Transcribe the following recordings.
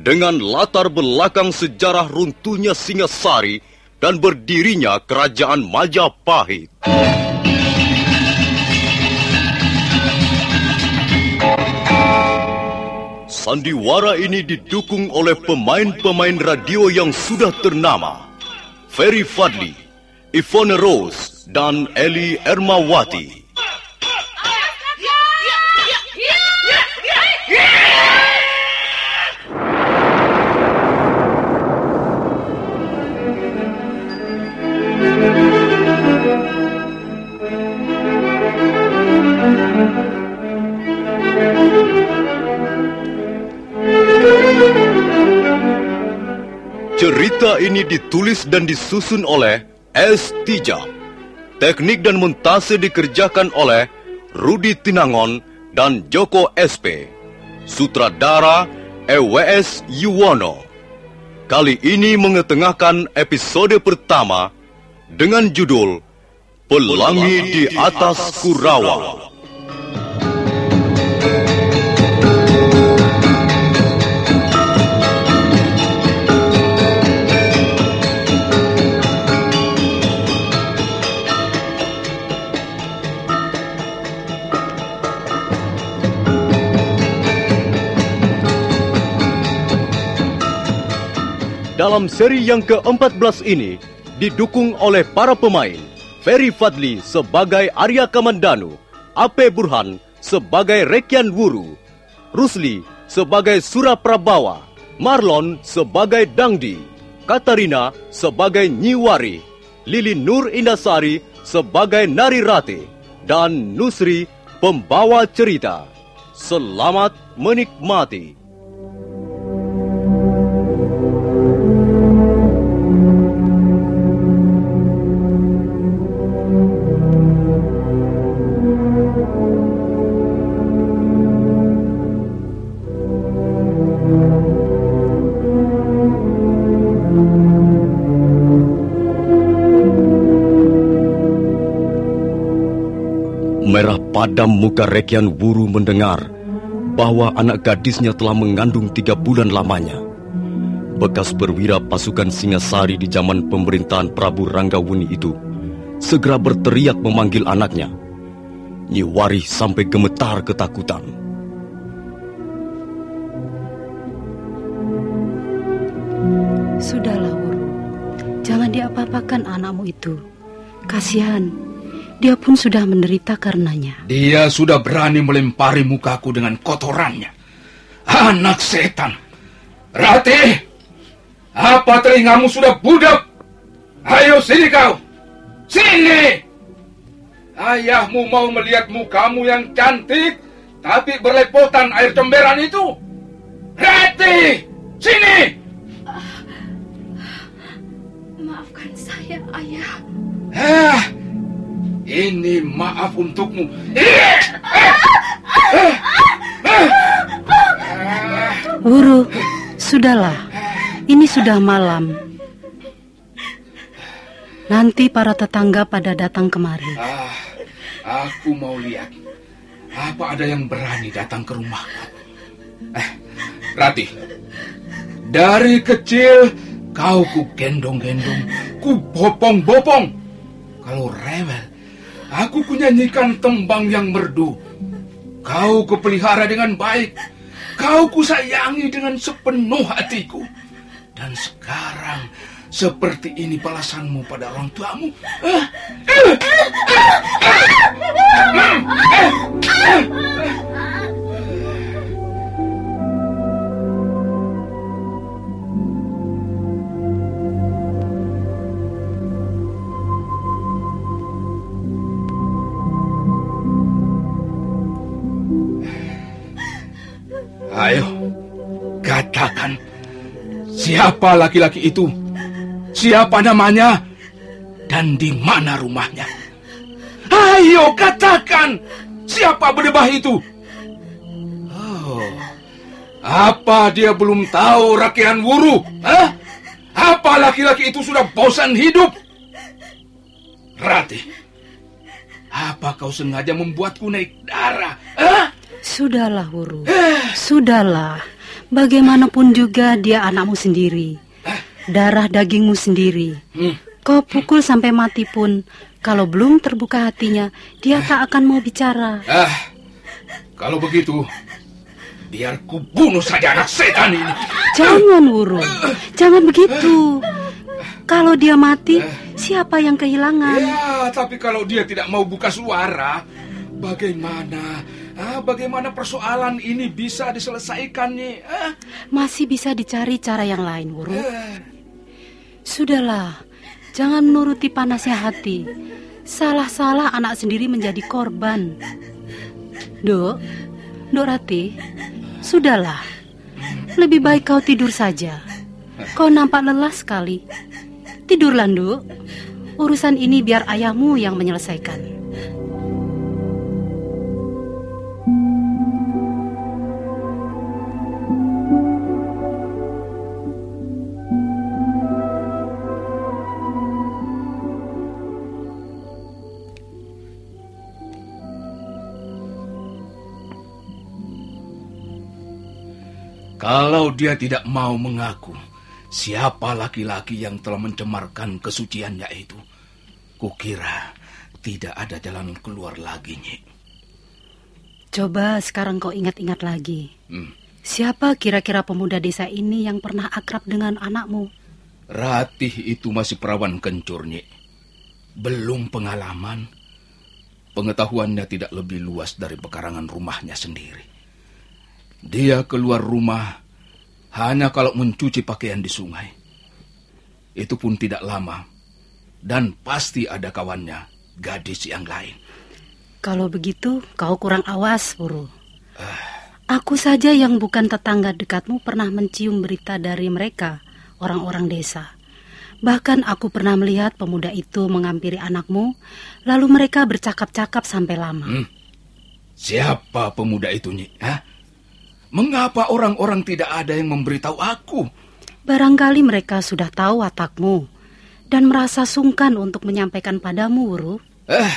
dengan latar belakang sejarah runtuhnya Singasari dan berdirinya Kerajaan Majapahit. Sandiwara ini didukung oleh pemain-pemain radio yang sudah ternama. Ferry Fadli, Ivone Rose, dan Eli Ermawati. Ditulis dan disusun oleh S. Tijab. Teknik dan montase dikerjakan oleh Rudi Tinangon dan Joko SP. Sutradara EWS Yuwono. Kali ini mengetengahkan episode pertama dengan judul Pelangi di Atas Kurawa. Dalam seri yang ke-14 ini, didukung oleh para pemain, Ferry Fadli sebagai Arya Kamandanu, Ape Burhan sebagai Rekian Wuru, Rusli sebagai Suraprabawa, Marlon sebagai Dangdi, Katarina sebagai Nyiwari, Lili Nur Indasari sebagai Nari Rate, dan Nusri pembawa cerita. Selamat menikmati. Padam muka Rekian Wuru mendengar bahwa anak gadisnya telah mengandung tiga bulan lamanya. Bekas perwira pasukan Singasari di zaman pemerintahan Prabu Ranggawuni itu segera berteriak memanggil anaknya. Nyiwari sampai gemetar ketakutan. Sudahlah, Wuru. Jangan diapa-apakan anakmu itu. Kasihan, dia pun sudah menderita karenanya. Dia sudah berani melempari mukaku dengan kotorannya. Anak setan. Rati, apa telingamu sudah budak? Ayo sini kau. Sini. Ayahmu mau melihat mukamu yang cantik, tapi berlepotan air cemberan itu. Rati, sini. Ah, maafkan saya, ayah. Ah, ini maaf untukmu. Wuru, sudahlah. Ini sudah malam. Nanti para tetangga pada datang kemari. Ah, aku mau lihat. Apa ada yang berani datang ke rumahku? Eh, Rati. Dari kecil kau ku gendong-gendong, ku bopong-bopong. Kalau rewel, aku ku nyanyikan tembang yang merdu. Kau kupelihara dengan baik. Kau kusayangi dengan sepenuh hatiku. Dan sekarang seperti ini balasanmu pada orang tuamu. Eh, eh, Ayo, katakan siapa laki-laki itu? Siapa namanya? Dan di mana rumahnya? Ayo katakan siapa berdebah itu? Oh, apa dia belum tahu rakyat wuru? Hah? Apa laki-laki itu sudah bosan hidup? Rati, apa kau sengaja membuatku naik darah? Hah? Sudahlah, Wuru. Sudahlah. Bagaimanapun juga dia anakmu sendiri. Darah dagingmu sendiri. Kau pukul sampai mati pun, kalau belum terbuka hatinya, dia tak akan mau bicara. Ah, kalau begitu, biar ku bunuh saja anak setan ini. Jangan, Wuru. Jangan begitu. Kalau dia mati, siapa yang kehilangan? Ya, tapi kalau dia tidak mau buka suara, bagaimana? Ah, bagaimana persoalan ini bisa diselesaikan nih? Ah, Masih bisa dicari cara yang lain, Wuru. eh, Sudahlah, jangan menuruti panasnya hati. Salah-salah anak sendiri menjadi korban. Dok, Dok Rati, sudahlah. Lebih baik kau tidur saja. Kau nampak lelah sekali. Tidurlah, Dok. Urusan ini biar ayahmu yang menyelesaikan. Kalau dia tidak mau mengaku, siapa laki-laki yang telah mencemarkan kesuciannya itu? Kukira tidak ada jalan keluar lagi, Nyik. Coba sekarang kau ingat-ingat lagi. Hmm. Siapa kira-kira pemuda desa ini yang pernah akrab dengan anakmu? Ratih itu masih perawan kencur, Nyik. Belum pengalaman. Pengetahuannya tidak lebih luas dari pekarangan rumahnya sendiri. Dia keluar rumah hanya kalau mencuci pakaian di sungai. Itu pun tidak lama. Dan pasti ada kawannya, gadis yang lain. Kalau begitu, kau kurang awas, Wuru. Aku saja yang bukan tetangga dekatmu pernah mencium berita dari mereka, orang-orang desa. Bahkan aku pernah melihat pemuda itu mengampiri anakmu, lalu mereka bercakap-cakap sampai lama. Hmm. Siapa pemuda itu, Nyik? Hah? Mengapa orang-orang tidak ada yang memberitahu aku? Barangkali mereka sudah tahu watakmu dan merasa sungkan untuk menyampaikan padamu, Wuru. Eh,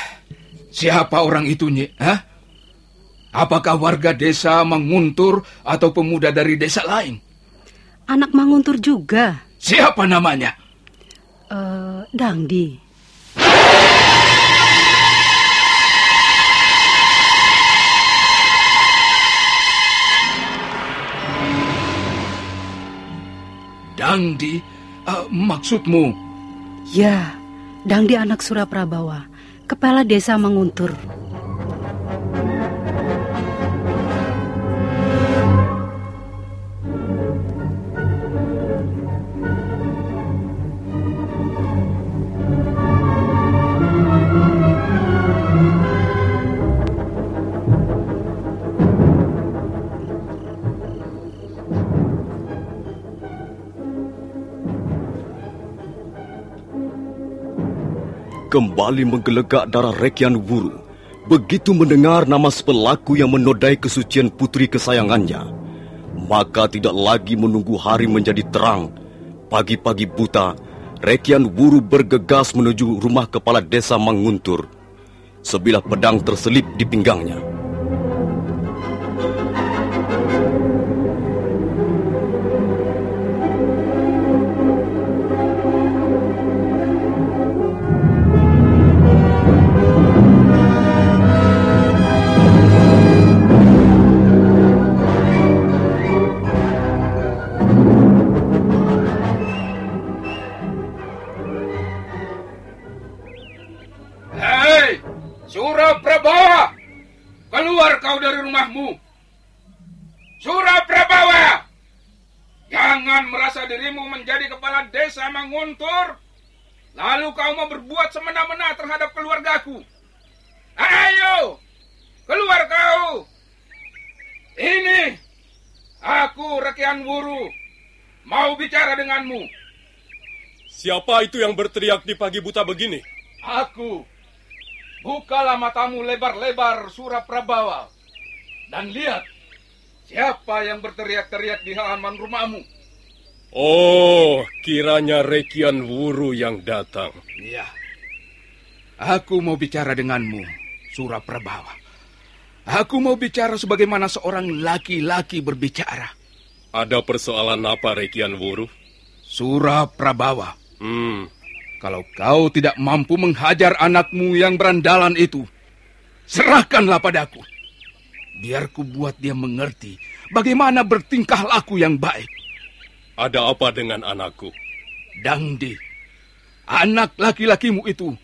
siapa orang itu, Nyik? Hah? Apakah warga desa Manguntur atau pemuda dari desa lain? Anak Manguntur juga, Siapa namanya? eh, Dangdi. Dangdi? Eh, maksudmu? Ya, Dangdi anak Suraprabawa, kepala desa Manguntur. Kembali menggelegak darah Rekian Wuru begitu mendengar nama pelaku yang menodai kesucian putri kesayangannya. Maka tidak lagi menunggu hari menjadi terang. Pagi-pagi buta, Rekian Wuru bergegas menuju rumah kepala desa Manguntur. Sebilah pedang terselip di pinggangnya. Siapa itu yang berteriak di pagi buta begini? Aku. Bukalah matamu lebar-lebar Suraprabawa. Dan lihat, siapa yang berteriak-teriak di halaman rumahmu. Oh, kiranya Rekian Wuru yang datang. Iya. Aku mau bicara denganmu, Suraprabawa. Aku mau bicara sebagaimana seorang laki-laki berbicara. Ada persoalan apa, Rekian Wuru? Suraprabawa, Hmm, kalau kau tidak mampu menghajar anakmu yang berandalan itu, serahkanlah padaku. Biar ku buat dia mengerti bagaimana bertingkah laku yang baik. ada apa dengan anakku? Dangdi, anak laki-lakimu itu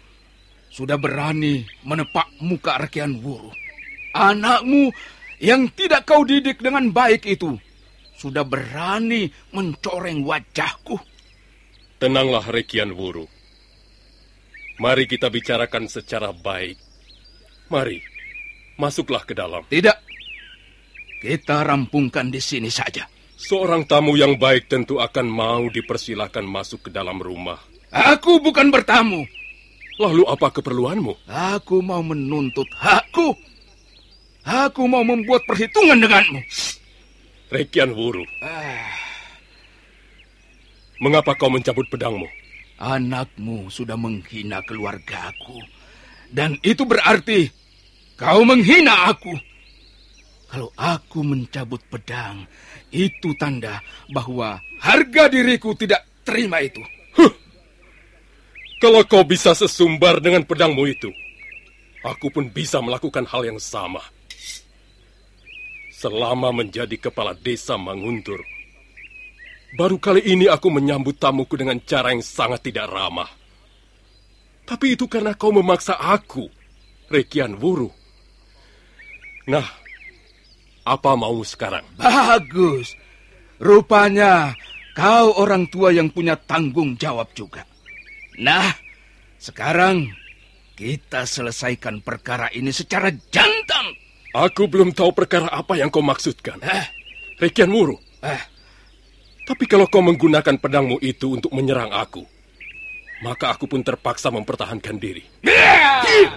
sudah berani menepak muka Rekian Wuru. Anakmu yang tidak kau didik dengan baik itu sudah berani mencoreng wajahku. Tenanglah, Rekian Wuru. Mari kita bicarakan secara baik. Mari, masuklah ke dalam. Tidak, kita rampungkan di sini saja. Seorang tamu yang baik tentu akan mau dipersilahkan masuk ke dalam rumah. Aku bukan bertamu. Lalu apa keperluanmu? Aku mau menuntut hakku. Aku mau membuat perhitungan denganmu. Rekian Wuru. Mengapa kau mencabut pedangmu? Anakmu sudah menghina keluargaku. Dan itu berarti kau menghina aku. Kalau aku mencabut pedang, itu tanda bahwa harga diriku tidak terima itu. Kalau kau bisa sesumbar dengan pedangmu itu, aku pun bisa melakukan hal yang sama. Selama menjadi kepala desa Manguntur, baru kali ini aku menyambut tamuku dengan cara yang sangat tidak ramah. Tapi itu karena kau memaksa aku, Rekian Wuru. Nah, apa mau sekarang? Bagus. Rupanya kau orang tua yang punya tanggung jawab juga. Nah, sekarang kita selesaikan perkara ini secara jantan. Aku belum tahu perkara apa yang kau maksudkan. Eh, Rekian Wuru, eh, Tapi kalau kau menggunakan pedangmu itu untuk menyerang aku, maka aku pun terpaksa mempertahankan diri. ayo.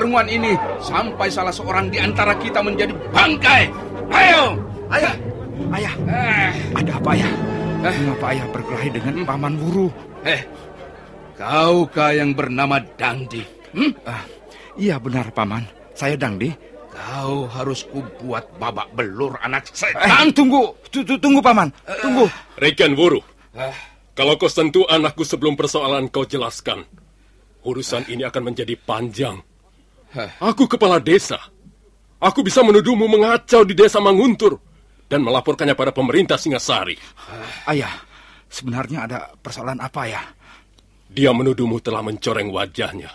Pertarungan ini sampai salah seorang di antara kita menjadi bangkai. Ayo. Ayah, ayah, Eh, ada apa ayah? Mengapa ayah berkelahi dengan paman Wuru? eh, kaukah yang bernama Dangdi? Hmm? Ah, iya benar paman, saya Dangdi. Kau harus kubuat babak belur anak Eh, setan. tunggu, tu- tu- tunggu paman, tunggu. Rekian Wuru, Ah, kalau kau sentuh anakku sebelum persoalan kau jelaskan, urusan ini akan menjadi panjang. Aku kepala desa. Aku bisa menuduhmu mengacau di desa Manguntur dan melaporkannya pada pemerintah Singasari. Ayah, sebenarnya ada persoalan apa ya? Dia menuduhmu telah mencoreng wajahnya.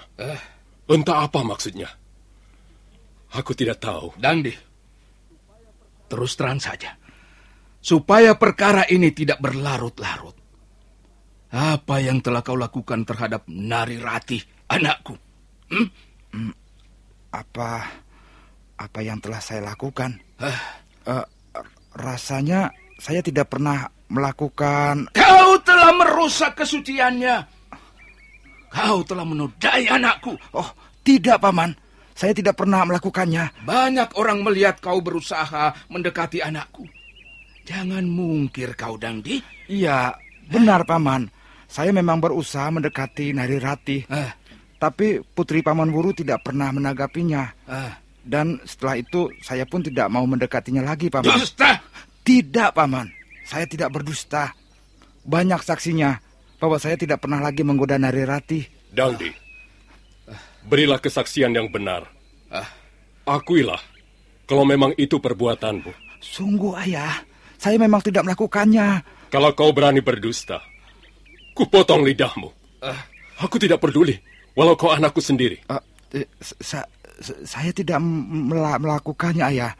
Entah apa maksudnya. Aku tidak tahu. Dangdi, terus terang saja. Supaya perkara ini tidak berlarut-larut. Apa yang telah kau lakukan terhadap Nari Ratih, anakku? Hmm? Apa apa yang telah saya lakukan? Eh, rasanya saya tidak pernah melakukan. Kau telah merusak kesuciannya. Kau telah menodai anakku. Oh, tidak, Paman. Saya tidak pernah melakukannya. Banyak orang melihat kau berusaha mendekati anakku. Jangan mungkir kau, Dangdi. Iya, benar, Paman. Saya memang berusaha mendekati Nari Ratih. Eh, Tapi Putri Paman Wuru tidak pernah menanggapinya. eh. Dan setelah itu saya pun tidak mau mendekatinya lagi, Paman. Dusta! Tidak, Paman. Saya tidak berdusta. Banyak saksinya bahwa saya tidak pernah lagi menggoda Nari Ratih. Dangdi, berilah kesaksian yang benar. Ah. Akuilah kalau memang itu perbuatanmu. Sungguh, Ayah. Saya memang tidak melakukannya. Kalau kau berani berdusta, kupotong lidahmu. Ah. Aku tidak peduli, walau kau anakku sendiri. Eh, sa- sa- saya tidak m- mela- melakukannya, Ayah.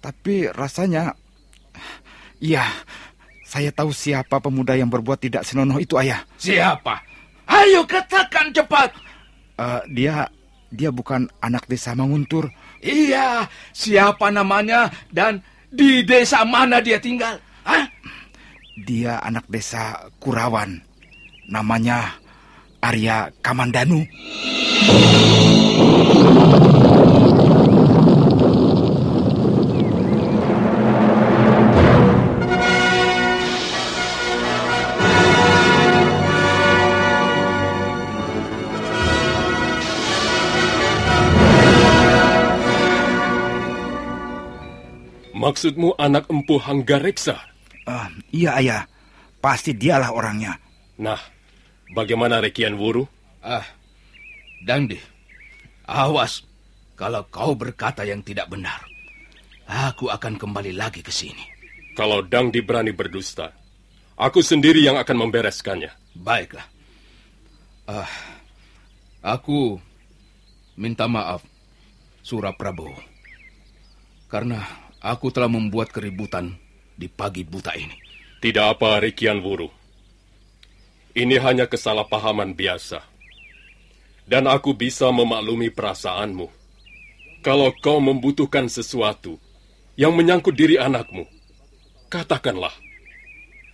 Tapi rasanya... Iya, saya tahu siapa pemuda yang berbuat tidak senonoh itu, Ayah. Siapa? Ayo katakan cepat. Eh, dia dia bukan anak desa Manguntur. Iya, siapa namanya dan di desa mana dia tinggal? Hah? Dia anak desa Kurawan. Namanya Arya Kamandanu. Maksudmu anak empu Hanggareksa? Ah, iya, Ayah. Pasti dialah orangnya. Nah, bagaimana Rekian Wuru? Ah, Dangdi, awas kalau kau berkata yang tidak benar. Aku akan kembali lagi ke sini. Kalau Dangdi berani berdusta, aku sendiri yang akan membereskannya. Baiklah. Ah, aku minta maaf, Suraprabowo. Karena aku telah membuat keributan di pagi buta ini. Tidak apa, Rekian Wuru. Ini hanya kesalahpahaman biasa. Dan aku bisa memaklumi perasaanmu. Kalau kau membutuhkan sesuatu yang menyangkut diri anakmu, katakanlah.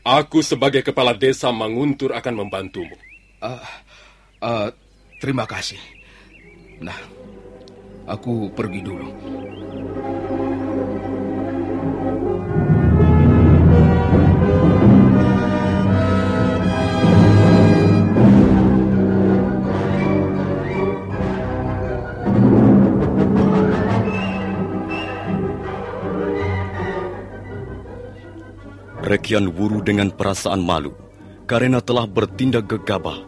Aku sebagai kepala desa Manguntur akan membantumu. Ah, terima kasih. Nah, aku pergi dulu. Rekian Wuru dengan perasaan malu karena telah bertindak gegabah,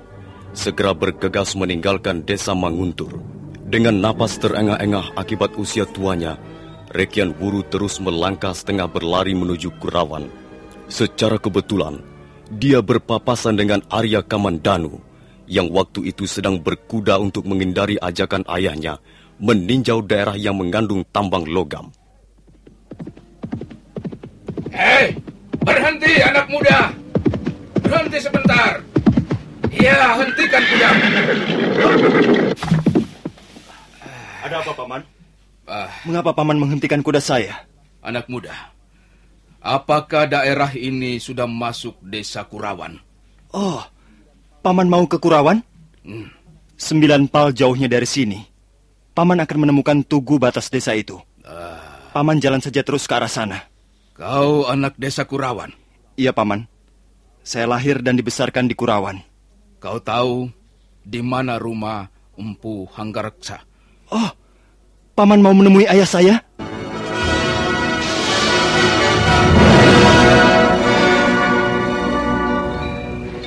segera bergegas meninggalkan desa Manguntur. Dengan napas terengah-engah akibat usia tuanya, Rekian Wuru terus melangkah setengah berlari menuju Kurawan. Secara kebetulan, dia berpapasan dengan Arya Kamandanu yang waktu itu sedang berkuda untuk menghindari ajakan ayahnya meninjau daerah yang mengandung tambang logam. Hei, berhenti anak muda. Berhenti sebentar. Ya, hentikan kuda. Ada apa, Paman? Ah, Mengapa Paman menghentikan kuda saya? anak muda. Apakah daerah ini sudah masuk desa Kurawan? Oh, Paman mau ke Kurawan? Hmm. Sembilan pal jauhnya dari sini. Paman akan menemukan tugu batas desa itu. Paman jalan saja terus ke arah sana. Kau anak desa Kurawan. Iya, Paman. Saya lahir dan dibesarkan di Kurawan. Kau tahu di mana rumah Empu Hanggareksa? Oh, Paman mau menemui ayah saya?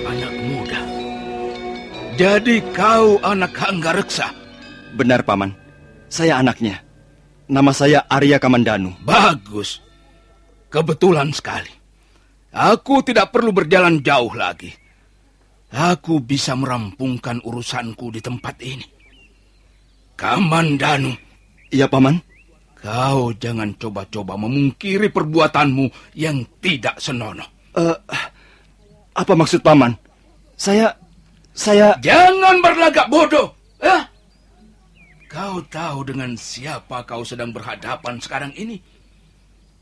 Anak muda. Jadi kau anak Hanggareksa? Benar, Paman. Saya anaknya. Nama saya Arya Kamandanu. Bagus. Kebetulan sekali. Aku tidak perlu berjalan jauh lagi. Aku bisa merampungkan urusanku di tempat ini. Kamandanu. Iya, Paman. Kau jangan coba-coba memungkiri perbuatanmu yang tidak senonoh. Uh, apa maksud Paman? Saya... Saya... Jangan berlagak bodoh. Eh? Kau tahu dengan siapa kau sedang berhadapan sekarang ini?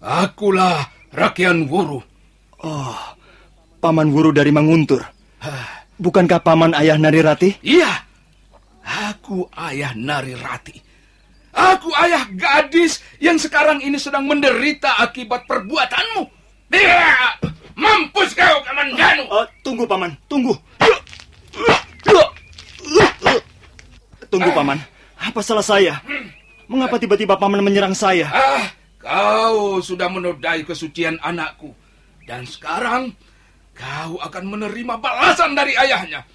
Akulah Rakyat Wuru. Oh, Paman Wuru dari Manguntur. Bukankah Paman ayah Nari Rati? Iya, aku ayah Nari Rati. Aku ayah gadis yang sekarang ini sedang menderita akibat perbuatanmu. Dia, mampus kau, Kamandanu. Uh, tunggu, Paman, tunggu. Tunggu, Paman. Apa salah saya? Mengapa tiba-tiba Paman menyerang saya? Ah, kau sudah menodai kesucian anakku. Dan sekarang kau akan menerima balasan dari ayahnya.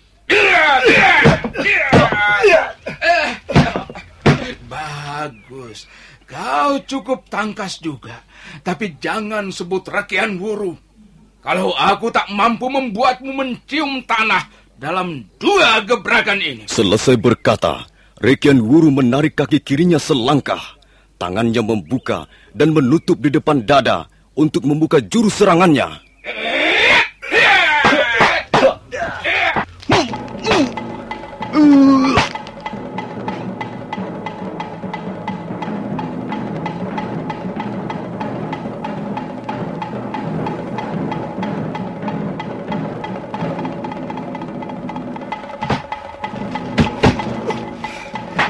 Eh, bagus. Kau cukup tangkas juga. Tapi jangan sebut rakyat wuru. Kalau aku tak mampu membuatmu mencium tanah dalam dua gebrakan ini. Selesai berkata, Rekian Wuru menarik kaki kirinya selangkah. Tangannya membuka dan menutup di depan dada untuk membuka jurus serangannya.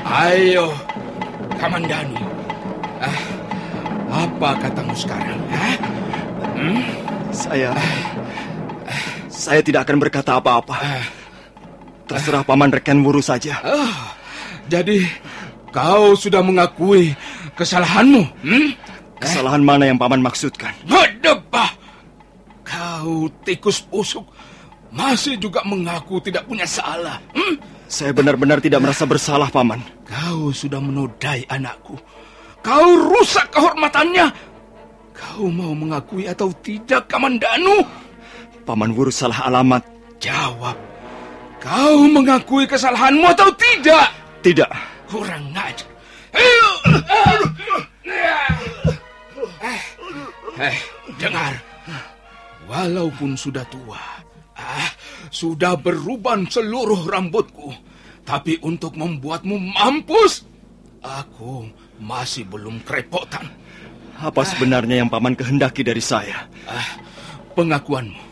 Ayo, Kamandanu. Ah, apa katamu sekarang? Ah? Hmm? Saya... Saya tidak akan berkata apa-apa. Terserah Paman Reken Wuru saja. Oh, jadi kau sudah mengakui kesalahanmu? Hmm? Kesalahan mana yang Paman maksudkan? Berdebah! Kau tikus busuk masih juga mengaku tidak punya salah. Hmm? Saya benar-benar tidak merasa bersalah, Paman. Kau sudah menodai anakku. Kau rusak kehormatannya. Kau mau mengakui atau tidak, Kamandanu? Paman Wuru salah alamat. Jawab. Kau mengakui kesalahanmu atau tidak? Tidak. Kurang ajar. Eh, eh, dengar. Walaupun sudah tua, ah, sudah beruban seluruh rambutku, tapi untuk membuatmu mampus, aku masih belum kerepotan. Apa sebenarnya yang paman kehendaki dari saya? Ah, pengakuanmu.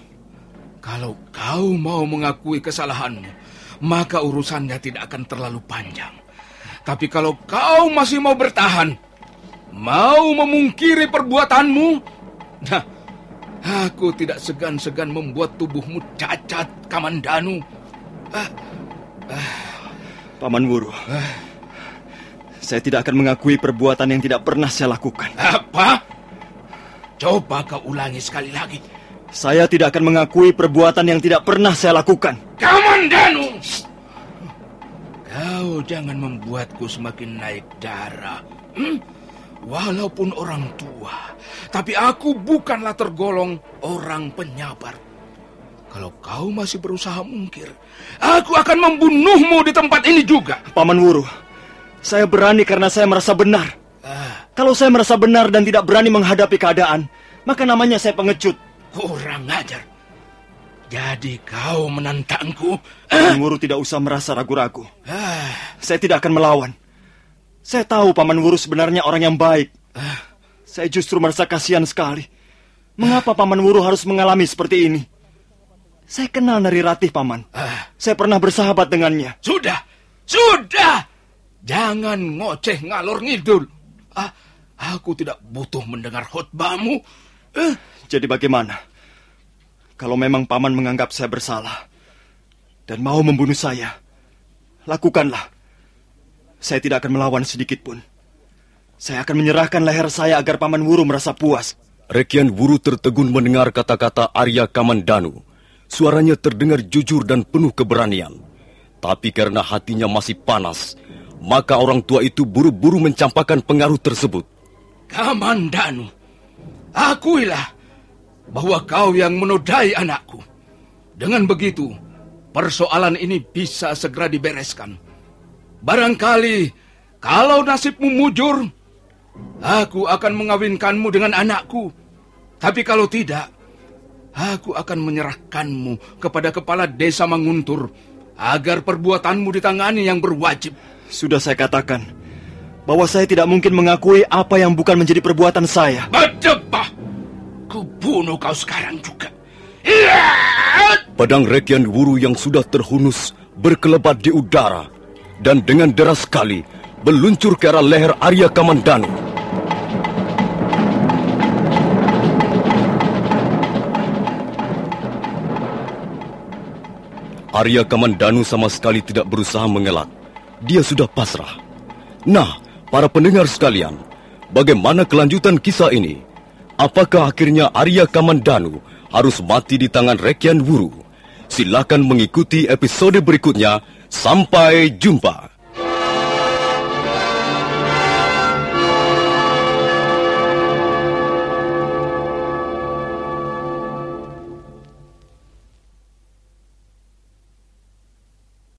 Kalau kau mau mengakui kesalahanmu, maka urusannya tidak akan terlalu panjang. Tapi kalau kau masih mau bertahan, mau memungkiri perbuatanmu, nah, aku tidak segan-segan membuat tubuhmu cacat, Kamandanu. Ah, ah. Paman Wuru, ah. Saya tidak akan mengakui perbuatan yang tidak pernah saya lakukan. Apa? Coba kau ulangi sekali lagi. Saya tidak akan mengakui perbuatan yang tidak pernah saya lakukan. Kamandanu! Kau jangan membuatku semakin naik darah. Hmm? Walaupun orang tua, tapi aku bukanlah tergolong orang penyabar. Kalau kau masih berusaha mungkir, aku akan membunuhmu di tempat ini juga. Paman Wuru, saya berani karena saya merasa benar. Ah. Kalau saya merasa benar dan tidak berani menghadapi keadaan, maka namanya saya pengecut. Kurang ajar. Jadi kau menantangku? Paman Wuru tidak usah merasa ragu-ragu. Ah. Saya tidak akan melawan. Saya tahu Paman Wuru sebenarnya orang yang baik. Ah. Saya justru merasa kasihan sekali. Mengapa Paman Wuru harus mengalami seperti ini? Saya kenal Nari Ratih, Paman. Saya pernah bersahabat dengannya. Sudah, sudah! Jangan ngoceh ngalor ngidul. Ah, aku tidak butuh mendengar khotbahmu. Eh. Jadi bagaimana? Kalau memang paman menganggap saya bersalah dan mau membunuh saya, lakukanlah. Saya tidak akan melawan sedikit pun. Saya akan menyerahkan leher saya agar paman Wuru merasa puas. Rekian Wuru tertegun mendengar kata-kata Arya Kamandanu. Suaranya terdengar jujur dan penuh keberanian. Tapi karena hatinya masih panas, Maka orang tua itu buru-buru mencampakkan pengaruh tersebut. Kamandanu, akuilah bahwa kau yang menodai anakku. Dengan begitu, persoalan ini bisa segera dibereskan. Barangkali kalau nasibmu mujur, aku akan mengawinkanmu dengan anakku. Tapi kalau tidak, aku akan menyerahkanmu kepada kepala desa Manguntur agar perbuatanmu ditangani yang berwajib. Sudah saya katakan bahwa saya tidak mungkin mengakui apa yang bukan menjadi perbuatan saya. Berdebah! Kubunuh kau sekarang juga. Iya! Pedang Rekian Wuru yang sudah terhunus berkelebat di udara dan dengan deras sekali meluncur ke arah leher Arya Kamandanu. Arya Kamandanu sama sekali tidak berusaha mengelak. Dia sudah pasrah. Nah, para pendengar sekalian, bagaimana kelanjutan kisah ini? Apakah akhirnya Arya Kamandanu harus mati di tangan Rekian Wuru? Silakan mengikuti episode berikutnya. Sampai jumpa.